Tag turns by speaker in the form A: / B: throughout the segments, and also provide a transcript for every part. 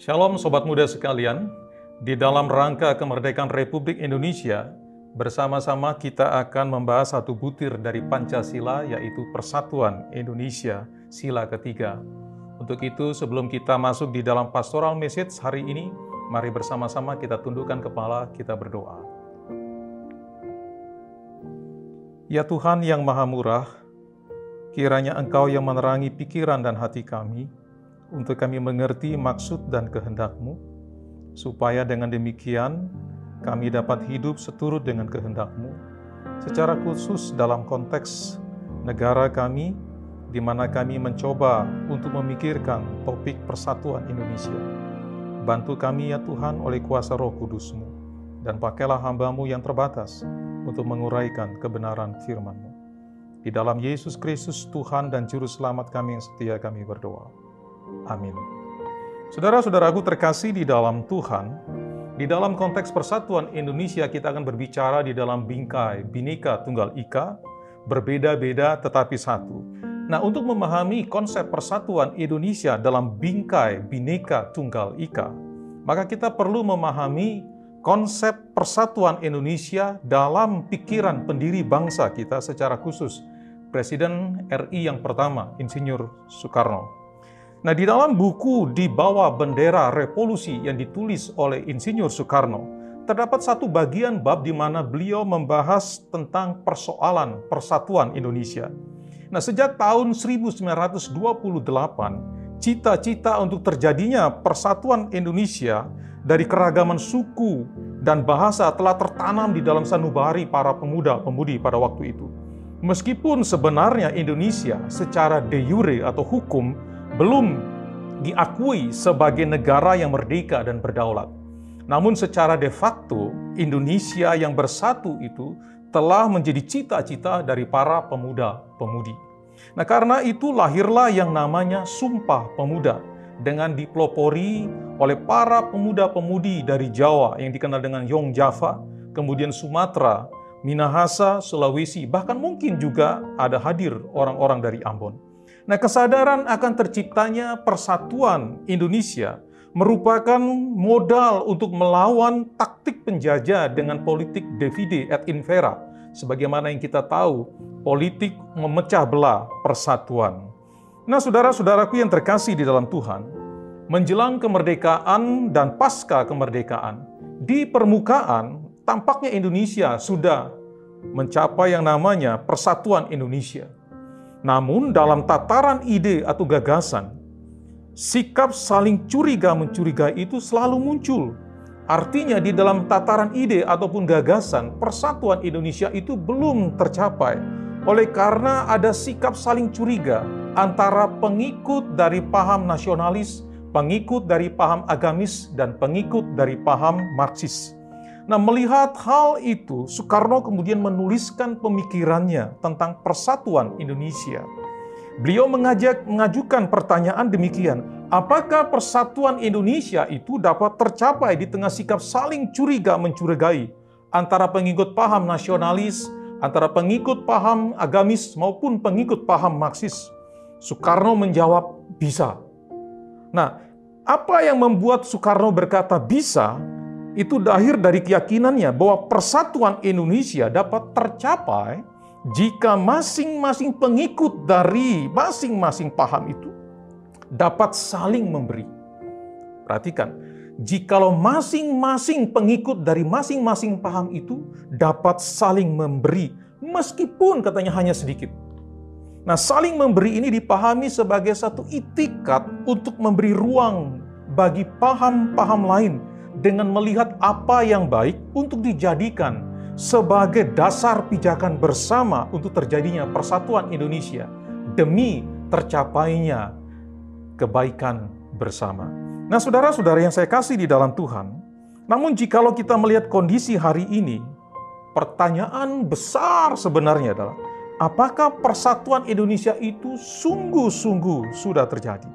A: Shalom Sobat Muda sekalian, di dalam rangka kemerdekaan Republik Indonesia, bersama-sama kita akan membahas satu butir dari Pancasila yaitu Persatuan Indonesia, sila ketiga. Untuk itu sebelum kita masuk di dalam pastoral message hari ini, mari bersama-sama kita tundukkan kepala, kita berdoa. Ya Tuhan yang Maha Murah, kiranya Engkau yang menerangi pikiran dan hati kami, untuk kami mengerti maksud dan kehendak-Mu, supaya dengan demikian kami dapat hidup seturut dengan kehendak-Mu, secara khusus dalam konteks negara kami, di mana kami mencoba untuk memikirkan topik persatuan Indonesia. Bantu kami ya Tuhan oleh kuasa roh kudus-Mu, dan pakailah hambamu yang terbatas untuk menguraikan kebenaran firman-Mu. Di dalam Yesus Kristus Tuhan dan Juru Selamat kami yang setia kami berdoa. Amin. Saudara-saudaraku terkasih di dalam Tuhan, di dalam konteks persatuan Indonesia kita akan berbicara di dalam bingkai Bhinneka Tunggal Ika, berbeda-beda tetapi satu. Nah, untuk memahami konsep persatuan Indonesia dalam bingkai Bhinneka Tunggal Ika, maka kita perlu memahami konsep persatuan Indonesia dalam pikiran pendiri bangsa kita secara khusus, Presiden RI yang pertama, Insinyur Soekarno. Nah, di dalam buku di bawah bendera revolusi yang ditulis oleh Insinyur Soekarno, terdapat satu bagian bab di mana beliau membahas tentang persoalan persatuan Indonesia. Nah, sejak tahun 1928, cita-cita untuk terjadinya persatuan Indonesia dari keragaman suku dan bahasa telah tertanam di dalam sanubari para pemuda-pemudi pada waktu itu. Meskipun sebenarnya Indonesia secara de jure atau hukum belum diakui sebagai negara yang merdeka dan berdaulat. Namun secara de facto, Indonesia yang bersatu itu telah menjadi cita-cita dari para pemuda-pemudi. Nah karena itu lahirlah yang namanya Sumpah Pemuda dengan dipelopori oleh para pemuda-pemudi dari Jawa yang dikenal dengan Yong Java, kemudian Sumatera, Minahasa, Sulawesi, bahkan mungkin juga ada hadir orang-orang dari Ambon. Nah, kesadaran akan terciptanya persatuan Indonesia merupakan modal untuk melawan taktik penjajah dengan politik divide et infera. Sebagaimana yang kita tahu, politik memecah belah persatuan. Nah, saudara-saudaraku yang terkasih di dalam Tuhan, menjelang kemerdekaan dan pasca kemerdekaan, di permukaan tampaknya Indonesia sudah mencapai yang namanya persatuan Indonesia. Namun dalam tataran ide atau gagasan, sikap saling curiga-mencurigai itu selalu muncul. Artinya di dalam tataran ide ataupun gagasan, persatuan Indonesia itu belum tercapai. Oleh karena ada sikap saling curiga antara pengikut dari paham nasionalis, pengikut dari paham agamis, dan pengikut dari paham Marxis. Nah, melihat hal itu, Soekarno kemudian menuliskan pemikirannya tentang persatuan Indonesia. Beliau mengajak mengajukan pertanyaan demikian, apakah persatuan Indonesia itu dapat tercapai di tengah sikap saling curiga mencurigai antara pengikut paham nasionalis, antara pengikut paham agamis maupun pengikut paham Marxis? Soekarno menjawab, bisa. Nah, apa yang membuat Soekarno berkata bisa? Itu lahir dari keyakinannya bahwa persatuan Indonesia dapat tercapai jika masing-masing pengikut dari masing-masing paham itu dapat saling memberi. Perhatikan, jikalau masing-masing pengikut dari masing-masing paham itu dapat saling memberi, meskipun katanya hanya sedikit. Nah, saling memberi ini dipahami sebagai satu itikat untuk memberi ruang bagi paham-paham lain dengan melihat apa yang baik untuk dijadikan sebagai dasar pijakan bersama untuk terjadinya persatuan Indonesia demi tercapainya kebaikan bersama. Nah, saudara-saudara yang saya kasih di dalam Tuhan, namun jikalau kita melihat kondisi hari ini, pertanyaan besar sebenarnya adalah apakah persatuan Indonesia itu sungguh-sungguh sudah terjadi?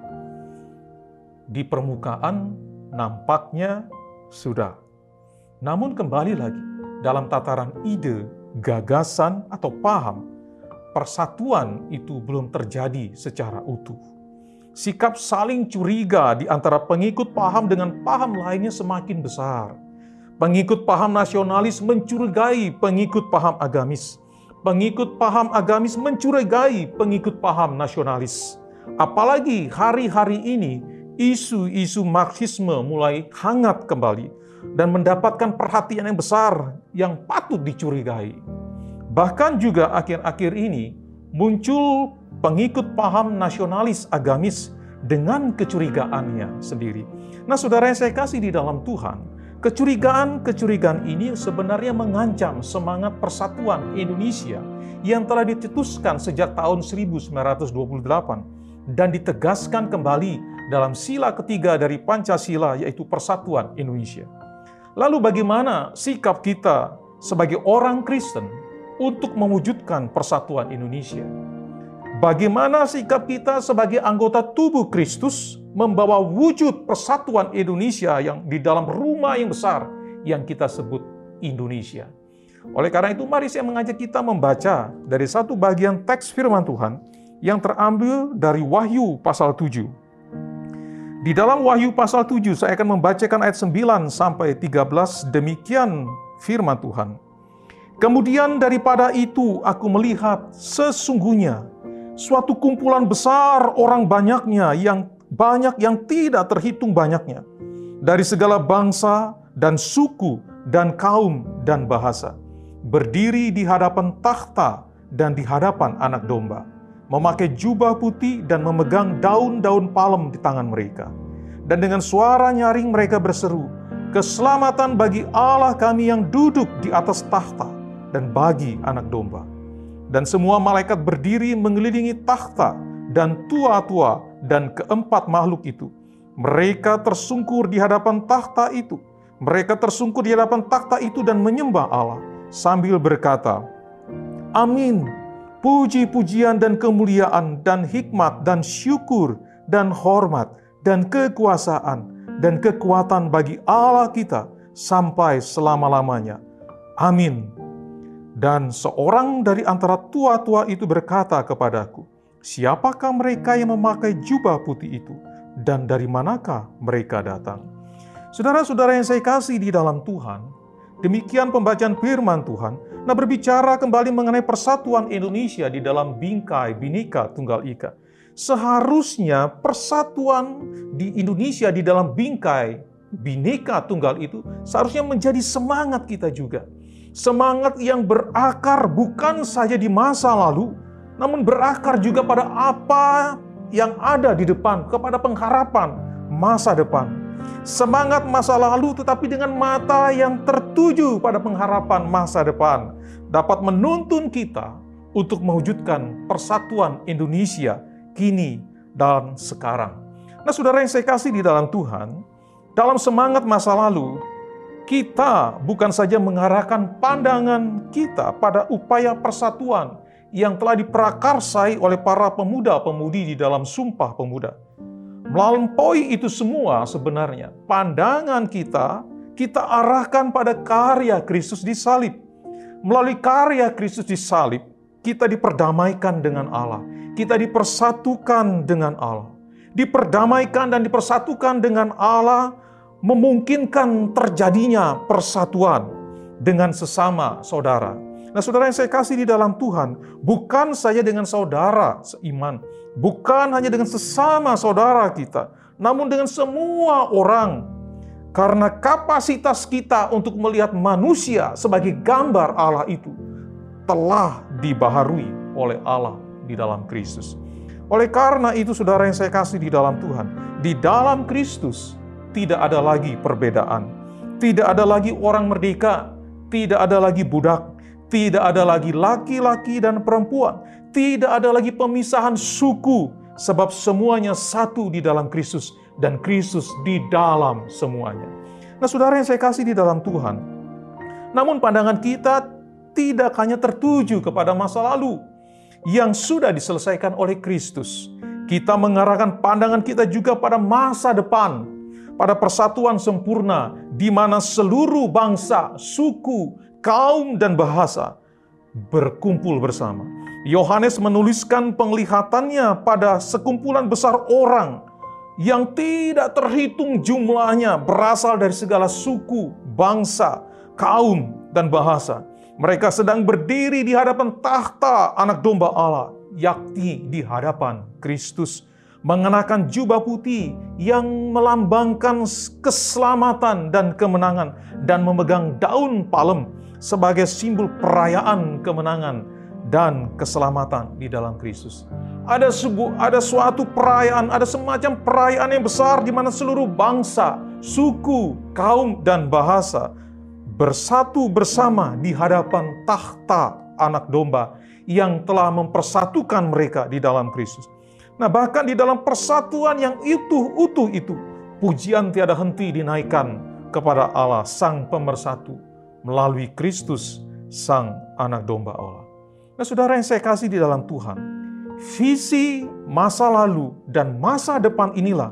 A: Di permukaan nampaknya sudah. Namun kembali lagi, dalam tataran ide, gagasan, atau paham, persatuan itu belum terjadi secara utuh. sikap saling curiga di antara pengikut paham dengan paham lainnya semakin besar. Pengikut paham nasionalis mencurigai pengikut paham agamis. Pengikut paham agamis mencurigai pengikut paham nasionalis. Apalagi hari-hari ini isu-isu Marxisme mulai hangat kembali dan mendapatkan perhatian yang besar yang patut dicurigai. Bahkan juga akhir-akhir ini muncul pengikut paham nasionalis agamis dengan kecurigaannya sendiri. Nah, saudara yang saya kasih di dalam Tuhan, kecurigaan-kecurigaan ini sebenarnya mengancam semangat persatuan Indonesia yang telah dicetuskan sejak tahun 1928 dan ditegaskan kembali dalam sila ketiga dari Pancasila yaitu persatuan Indonesia. Lalu bagaimana sikap kita sebagai orang Kristen untuk mewujudkan persatuan Indonesia? Bagaimana sikap kita sebagai anggota tubuh Kristus membawa wujud persatuan Indonesia yang di dalam rumah yang besar yang kita sebut Indonesia. Oleh karena itu, mari saya mengajak kita membaca dari satu bagian teks firman Tuhan yang terambil dari Wahyu pasal 7. Di dalam Wahyu pasal 7, saya akan membacakan ayat 9 sampai 13, demikian firman Tuhan. Kemudian daripada itu aku melihat sesungguhnya suatu kumpulan besar orang banyaknya yang banyak yang tidak terhitung banyaknya dari segala bangsa dan suku dan kaum dan bahasa berdiri di hadapan takhta dan di hadapan anak domba memakai jubah putih dan memegang daun-daun palem di tangan mereka dan dengan suara nyaring mereka berseru keselamatan bagi Allah kami yang duduk di atas takhta dan bagi anak domba dan semua malaikat berdiri mengelilingi takhta dan tua-tua dan keempat makhluk itu. Mereka tersungkur di hadapan takhta itu. Mereka tersungkur di hadapan takhta itu dan menyembah Allah sambil berkata, Amin. Puji-pujian dan kemuliaan dan hikmat dan syukur dan hormat dan kekuasaan dan kekuatan bagi Allah kita sampai selama-lamanya. Amin. Dan seorang dari antara tua-tua itu berkata kepadaku, Siapakah mereka yang memakai jubah putih itu? Dan dari manakah mereka datang? Saudara-saudara yang saya kasih di dalam Tuhan, demikian pembacaan firman Tuhan. Nah berbicara kembali mengenai persatuan Indonesia di dalam bingkai Binika Tunggal Ika. Seharusnya persatuan di Indonesia di dalam bingkai Binika Tunggal itu seharusnya menjadi semangat kita juga Semangat yang berakar bukan saja di masa lalu, namun berakar juga pada apa yang ada di depan, kepada pengharapan masa depan. Semangat masa lalu tetapi dengan mata yang tertuju pada pengharapan masa depan dapat menuntun kita untuk mewujudkan persatuan Indonesia kini dan sekarang. Nah, saudara yang saya kasih di dalam Tuhan, dalam semangat masa lalu, kita bukan saja mengarahkan pandangan kita pada upaya persatuan yang telah diprakarsai oleh para pemuda-pemudi di dalam Sumpah Pemuda. Melampaui itu semua sebenarnya, pandangan kita, kita arahkan pada karya Kristus di salib. Melalui karya Kristus di salib, kita diperdamaikan dengan Allah. Kita dipersatukan dengan Allah. Diperdamaikan dan dipersatukan dengan Allah memungkinkan terjadinya persatuan dengan sesama saudara. Nah, saudara yang saya kasih di dalam Tuhan, bukan saja dengan saudara seiman, bukan hanya dengan sesama saudara kita, namun dengan semua orang. Karena kapasitas kita untuk melihat manusia sebagai gambar Allah itu telah dibaharui oleh Allah di dalam Kristus. Oleh karena itu, saudara yang saya kasih di dalam Tuhan, di dalam Kristus tidak ada lagi perbedaan. Tidak ada lagi orang merdeka, tidak ada lagi budak, tidak ada lagi laki-laki dan perempuan, tidak ada lagi pemisahan suku, sebab semuanya satu di dalam Kristus dan Kristus di dalam semuanya. Nah, saudara yang saya kasih di dalam Tuhan, namun pandangan kita tidak hanya tertuju kepada masa lalu yang sudah diselesaikan oleh Kristus. Kita mengarahkan pandangan kita juga pada masa depan pada persatuan sempurna di mana seluruh bangsa, suku, kaum, dan bahasa berkumpul bersama. Yohanes menuliskan penglihatannya pada sekumpulan besar orang yang tidak terhitung jumlahnya berasal dari segala suku, bangsa, kaum, dan bahasa. Mereka sedang berdiri di hadapan tahta anak domba Allah, yakni di hadapan Kristus. Mengenakan jubah putih yang melambangkan keselamatan dan kemenangan dan memegang daun palem sebagai simbol perayaan kemenangan dan keselamatan di dalam Kristus. Ada sebuah ada suatu perayaan, ada semacam perayaan yang besar di mana seluruh bangsa, suku, kaum dan bahasa bersatu bersama di hadapan tahta anak domba yang telah mempersatukan mereka di dalam Kristus. Nah, bahkan di dalam persatuan yang utuh-utuh itu, pujian tiada henti dinaikkan kepada Allah Sang Pemersatu melalui Kristus Sang Anak Domba Allah. Nah saudara yang saya kasih di dalam Tuhan, visi masa lalu dan masa depan inilah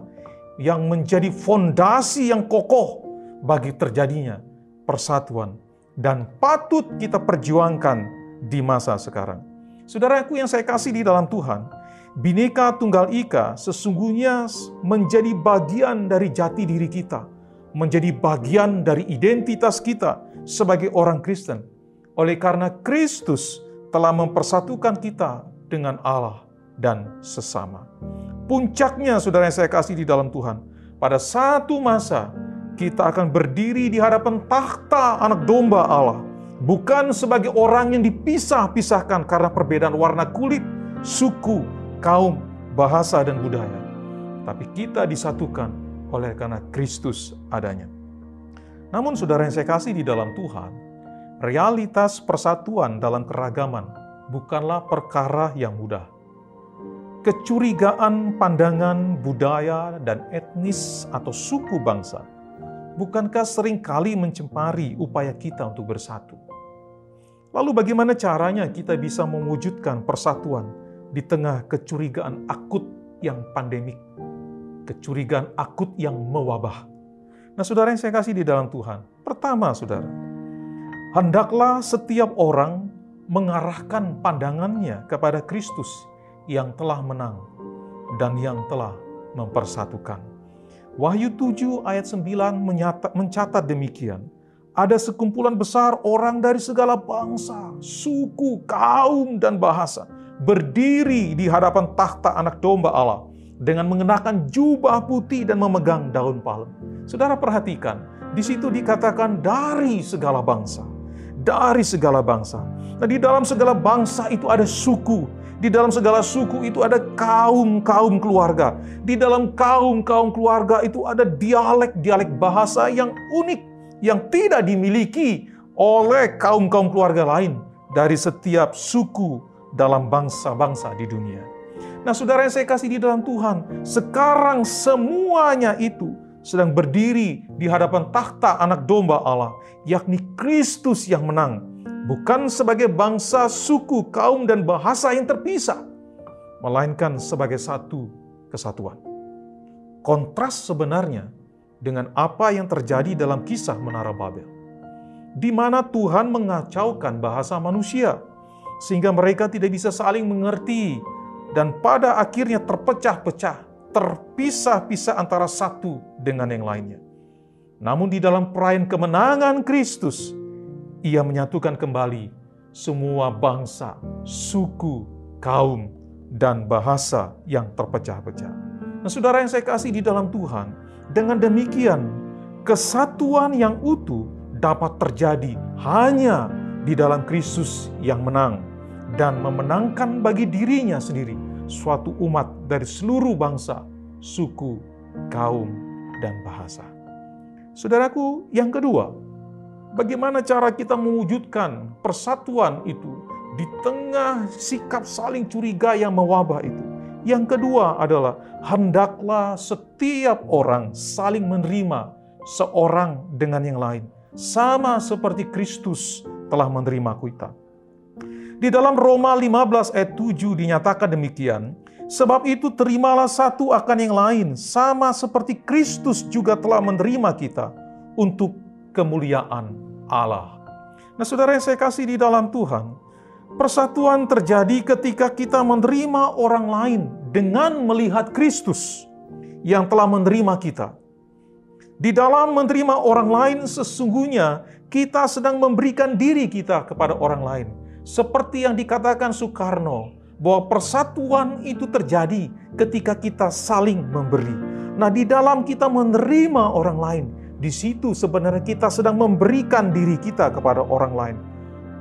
A: yang menjadi fondasi yang kokoh bagi terjadinya persatuan dan patut kita perjuangkan di masa sekarang. Saudaraku yang saya kasih di dalam Tuhan, Bineka Tunggal Ika sesungguhnya menjadi bagian dari jati diri kita, menjadi bagian dari identitas kita sebagai orang Kristen. Oleh karena Kristus telah mempersatukan kita dengan Allah dan sesama. Puncaknya, saudara yang saya kasih di dalam Tuhan, pada satu masa kita akan berdiri di hadapan takhta anak domba Allah. Bukan sebagai orang yang dipisah-pisahkan karena perbedaan warna kulit, suku, kaum, bahasa, dan budaya. Tapi kita disatukan oleh karena Kristus adanya. Namun saudara yang saya kasih di dalam Tuhan, realitas persatuan dalam keragaman bukanlah perkara yang mudah. Kecurigaan pandangan budaya dan etnis atau suku bangsa bukankah sering kali mencemari upaya kita untuk bersatu? Lalu bagaimana caranya kita bisa mewujudkan persatuan di tengah kecurigaan akut yang pandemik, kecurigaan akut yang mewabah? Nah saudara yang saya kasih di dalam Tuhan, pertama saudara, hendaklah setiap orang mengarahkan pandangannya kepada Kristus yang telah menang dan yang telah mempersatukan. Wahyu 7 ayat 9 menyata, mencatat demikian. Ada sekumpulan besar orang dari segala bangsa, suku, kaum, dan bahasa berdiri di hadapan takhta anak domba Allah dengan mengenakan jubah putih dan memegang daun palem. Saudara perhatikan, di situ dikatakan dari segala bangsa dari segala bangsa. Nah, di dalam segala bangsa itu ada suku, di dalam segala suku itu ada kaum-kaum keluarga. Di dalam kaum-kaum keluarga itu ada dialek-dialek bahasa yang unik yang tidak dimiliki oleh kaum-kaum keluarga lain dari setiap suku dalam bangsa-bangsa di dunia. Nah, saudara yang saya kasih di dalam Tuhan, sekarang semuanya itu sedang berdiri di hadapan takhta anak domba Allah, yakni Kristus yang menang, bukan sebagai bangsa, suku, kaum, dan bahasa yang terpisah, melainkan sebagai satu kesatuan. Kontras sebenarnya dengan apa yang terjadi dalam kisah Menara Babel, di mana Tuhan mengacaukan bahasa manusia, sehingga mereka tidak bisa saling mengerti, dan pada akhirnya terpecah-pecah terpisah-pisah antara satu dengan yang lainnya. Namun di dalam perayaan kemenangan Kristus, ia menyatukan kembali semua bangsa, suku, kaum, dan bahasa yang terpecah-pecah. Nah saudara yang saya kasih di dalam Tuhan, dengan demikian kesatuan yang utuh dapat terjadi hanya di dalam Kristus yang menang dan memenangkan bagi dirinya sendiri suatu umat dari seluruh bangsa, suku, kaum, dan bahasa. Saudaraku, yang kedua, bagaimana cara kita mewujudkan persatuan itu di tengah sikap saling curiga yang mewabah itu? Yang kedua adalah hendaklah setiap orang saling menerima seorang dengan yang lain, sama seperti Kristus telah menerima kita. Di dalam Roma 15 ayat 7 dinyatakan demikian, Sebab itu terimalah satu akan yang lain, sama seperti Kristus juga telah menerima kita untuk kemuliaan Allah. Nah saudara yang saya kasih di dalam Tuhan, Persatuan terjadi ketika kita menerima orang lain dengan melihat Kristus yang telah menerima kita. Di dalam menerima orang lain, sesungguhnya kita sedang memberikan diri kita kepada orang lain, seperti yang dikatakan Soekarno, bahwa persatuan itu terjadi ketika kita saling memberi. Nah, di dalam kita menerima orang lain, di situ sebenarnya kita sedang memberikan diri kita kepada orang lain.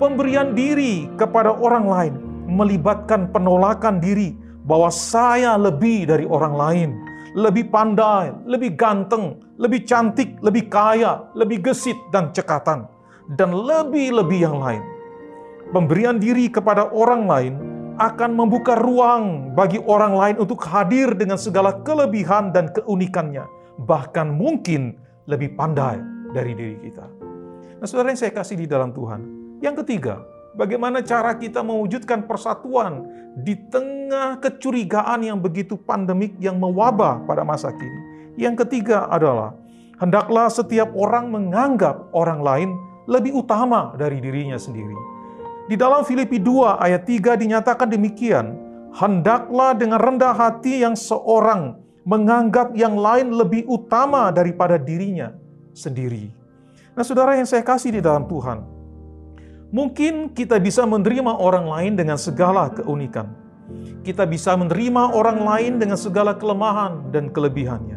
A: Pemberian diri kepada orang lain melibatkan penolakan diri bahwa saya lebih dari orang lain, lebih pandai, lebih ganteng, lebih cantik, lebih kaya, lebih gesit dan cekatan, dan lebih-lebih yang lain. Pemberian diri kepada orang lain akan membuka ruang bagi orang lain untuk hadir dengan segala kelebihan dan keunikannya, bahkan mungkin lebih pandai dari diri kita. Nah, saudara yang saya kasih di dalam Tuhan, yang ketiga, bagaimana cara kita mewujudkan persatuan di tengah kecurigaan yang begitu pandemik yang mewabah pada masa kini. Yang ketiga adalah, hendaklah setiap orang menganggap orang lain lebih utama dari dirinya sendiri. Di dalam Filipi 2 ayat 3 dinyatakan demikian, hendaklah dengan rendah hati yang seorang menganggap yang lain lebih utama daripada dirinya sendiri. Nah saudara yang saya kasih di dalam Tuhan, Mungkin kita bisa menerima orang lain dengan segala keunikan. Kita bisa menerima orang lain dengan segala kelemahan dan kelebihannya.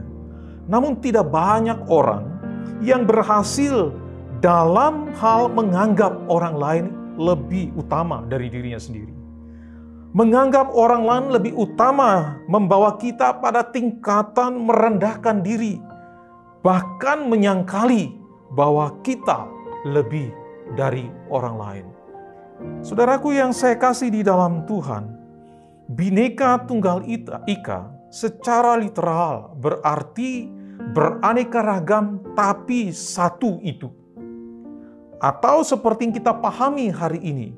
A: Namun tidak banyak orang yang berhasil dalam hal menganggap orang lain lebih utama dari dirinya sendiri. Menganggap orang lain lebih utama membawa kita pada tingkatan merendahkan diri, bahkan menyangkali bahwa kita lebih dari orang lain. Saudaraku yang saya kasih di dalam Tuhan, Bineka Tunggal Ika secara literal berarti beraneka ragam tapi satu itu. Atau seperti yang kita pahami hari ini,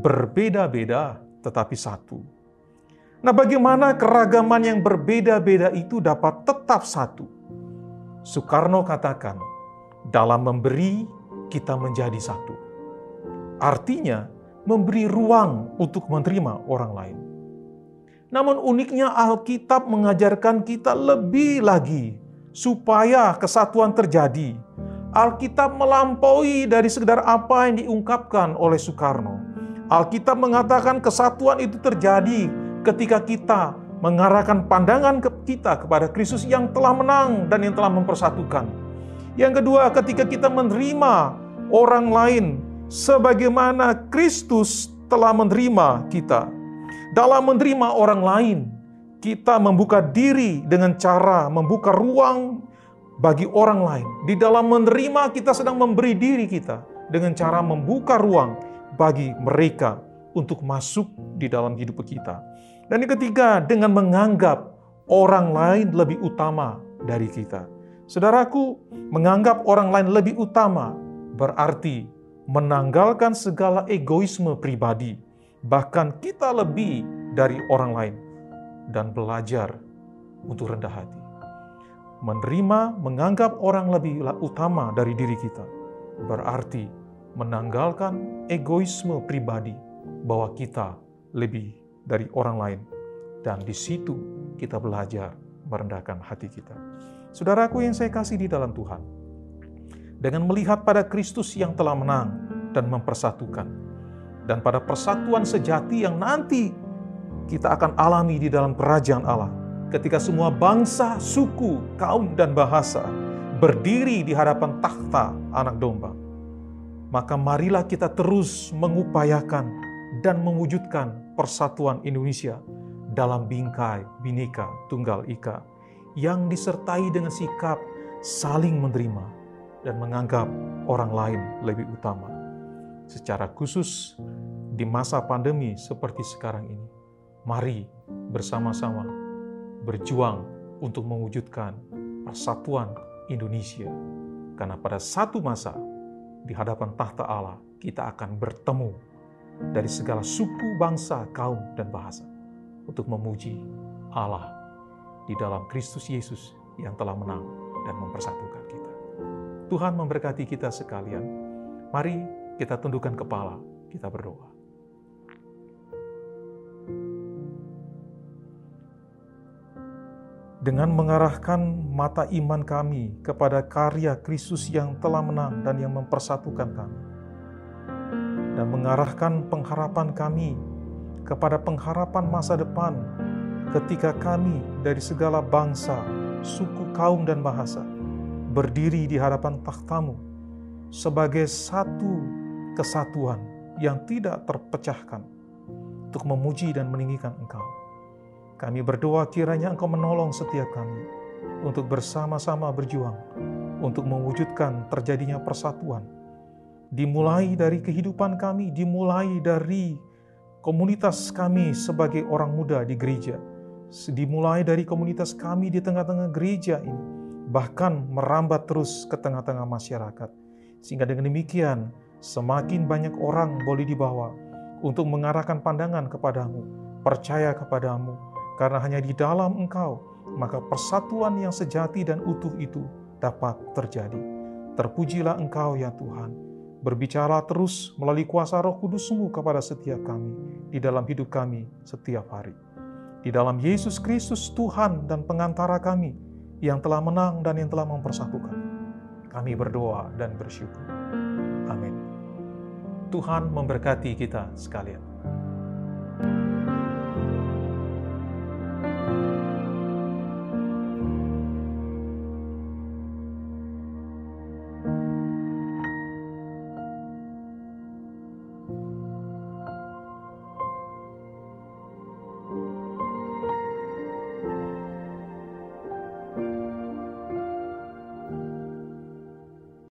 A: berbeda-beda tetapi satu. Nah, bagaimana keragaman yang berbeda-beda itu dapat tetap satu? Soekarno katakan, dalam memberi kita menjadi satu. Artinya, memberi ruang untuk menerima orang lain. Namun uniknya Alkitab mengajarkan kita lebih lagi supaya kesatuan terjadi. Alkitab melampaui dari sekedar apa yang diungkapkan oleh Soekarno. Alkitab mengatakan kesatuan itu terjadi ketika kita mengarahkan pandangan kita kepada Kristus yang telah menang dan yang telah mempersatukan yang kedua, ketika kita menerima orang lain sebagaimana Kristus telah menerima kita. Dalam menerima orang lain, kita membuka diri dengan cara membuka ruang bagi orang lain. Di dalam menerima, kita sedang memberi diri kita dengan cara membuka ruang bagi mereka untuk masuk di dalam hidup kita. Dan yang ketiga, dengan menganggap orang lain lebih utama dari kita. Saudaraku, menganggap orang lain lebih utama berarti menanggalkan segala egoisme pribadi, bahkan kita lebih dari orang lain, dan belajar untuk rendah hati. Menerima, menganggap orang lebih utama dari diri kita, berarti menanggalkan egoisme pribadi bahwa kita lebih dari orang lain, dan di situ kita belajar merendahkan hati kita. Saudaraku yang saya kasih di dalam Tuhan, dengan melihat pada Kristus yang telah menang dan mempersatukan, dan pada persatuan sejati yang nanti kita akan alami di dalam kerajaan Allah, ketika semua bangsa, suku, kaum, dan bahasa berdiri di hadapan takhta Anak Domba, maka marilah kita terus mengupayakan dan mewujudkan persatuan Indonesia dalam bingkai Bhinneka Tunggal Ika yang disertai dengan sikap saling menerima dan menganggap orang lain lebih utama. Secara khusus di masa pandemi seperti sekarang ini, mari bersama-sama berjuang untuk mewujudkan persatuan Indonesia. Karena pada satu masa di hadapan tahta Allah kita akan bertemu dari segala suku, bangsa, kaum, dan bahasa untuk memuji Allah di dalam Kristus Yesus yang telah menang dan mempersatukan kita. Tuhan memberkati kita sekalian. Mari kita tundukkan kepala, kita berdoa. Dengan mengarahkan mata iman kami kepada karya Kristus yang telah menang dan yang mempersatukan kami, dan mengarahkan pengharapan kami kepada pengharapan masa depan ketika kami dari segala bangsa, suku, kaum, dan bahasa berdiri di hadapan takhtamu sebagai satu kesatuan yang tidak terpecahkan untuk memuji dan meninggikan Engkau. Kami berdoa kiranya Engkau menolong setiap kami untuk bersama-sama berjuang untuk mewujudkan terjadinya persatuan. Dimulai dari kehidupan kami, dimulai dari komunitas kami sebagai orang muda di gereja, dimulai dari komunitas kami di tengah-tengah gereja ini, bahkan merambat terus ke tengah-tengah masyarakat. Sehingga dengan demikian, semakin banyak orang boleh dibawa untuk mengarahkan pandangan kepadamu, percaya kepadamu, karena hanya di dalam Engkau, maka persatuan yang sejati dan utuh itu dapat terjadi. Terpujilah Engkau ya Tuhan. Berbicara terus melalui kuasa roh kudusmu kepada setiap kami di dalam hidup kami setiap hari. Di dalam Yesus Kristus Tuhan dan pengantara kami yang telah menang dan yang telah mempersatukan. Kami berdoa dan bersyukur. Amin. Tuhan memberkati kita sekalian.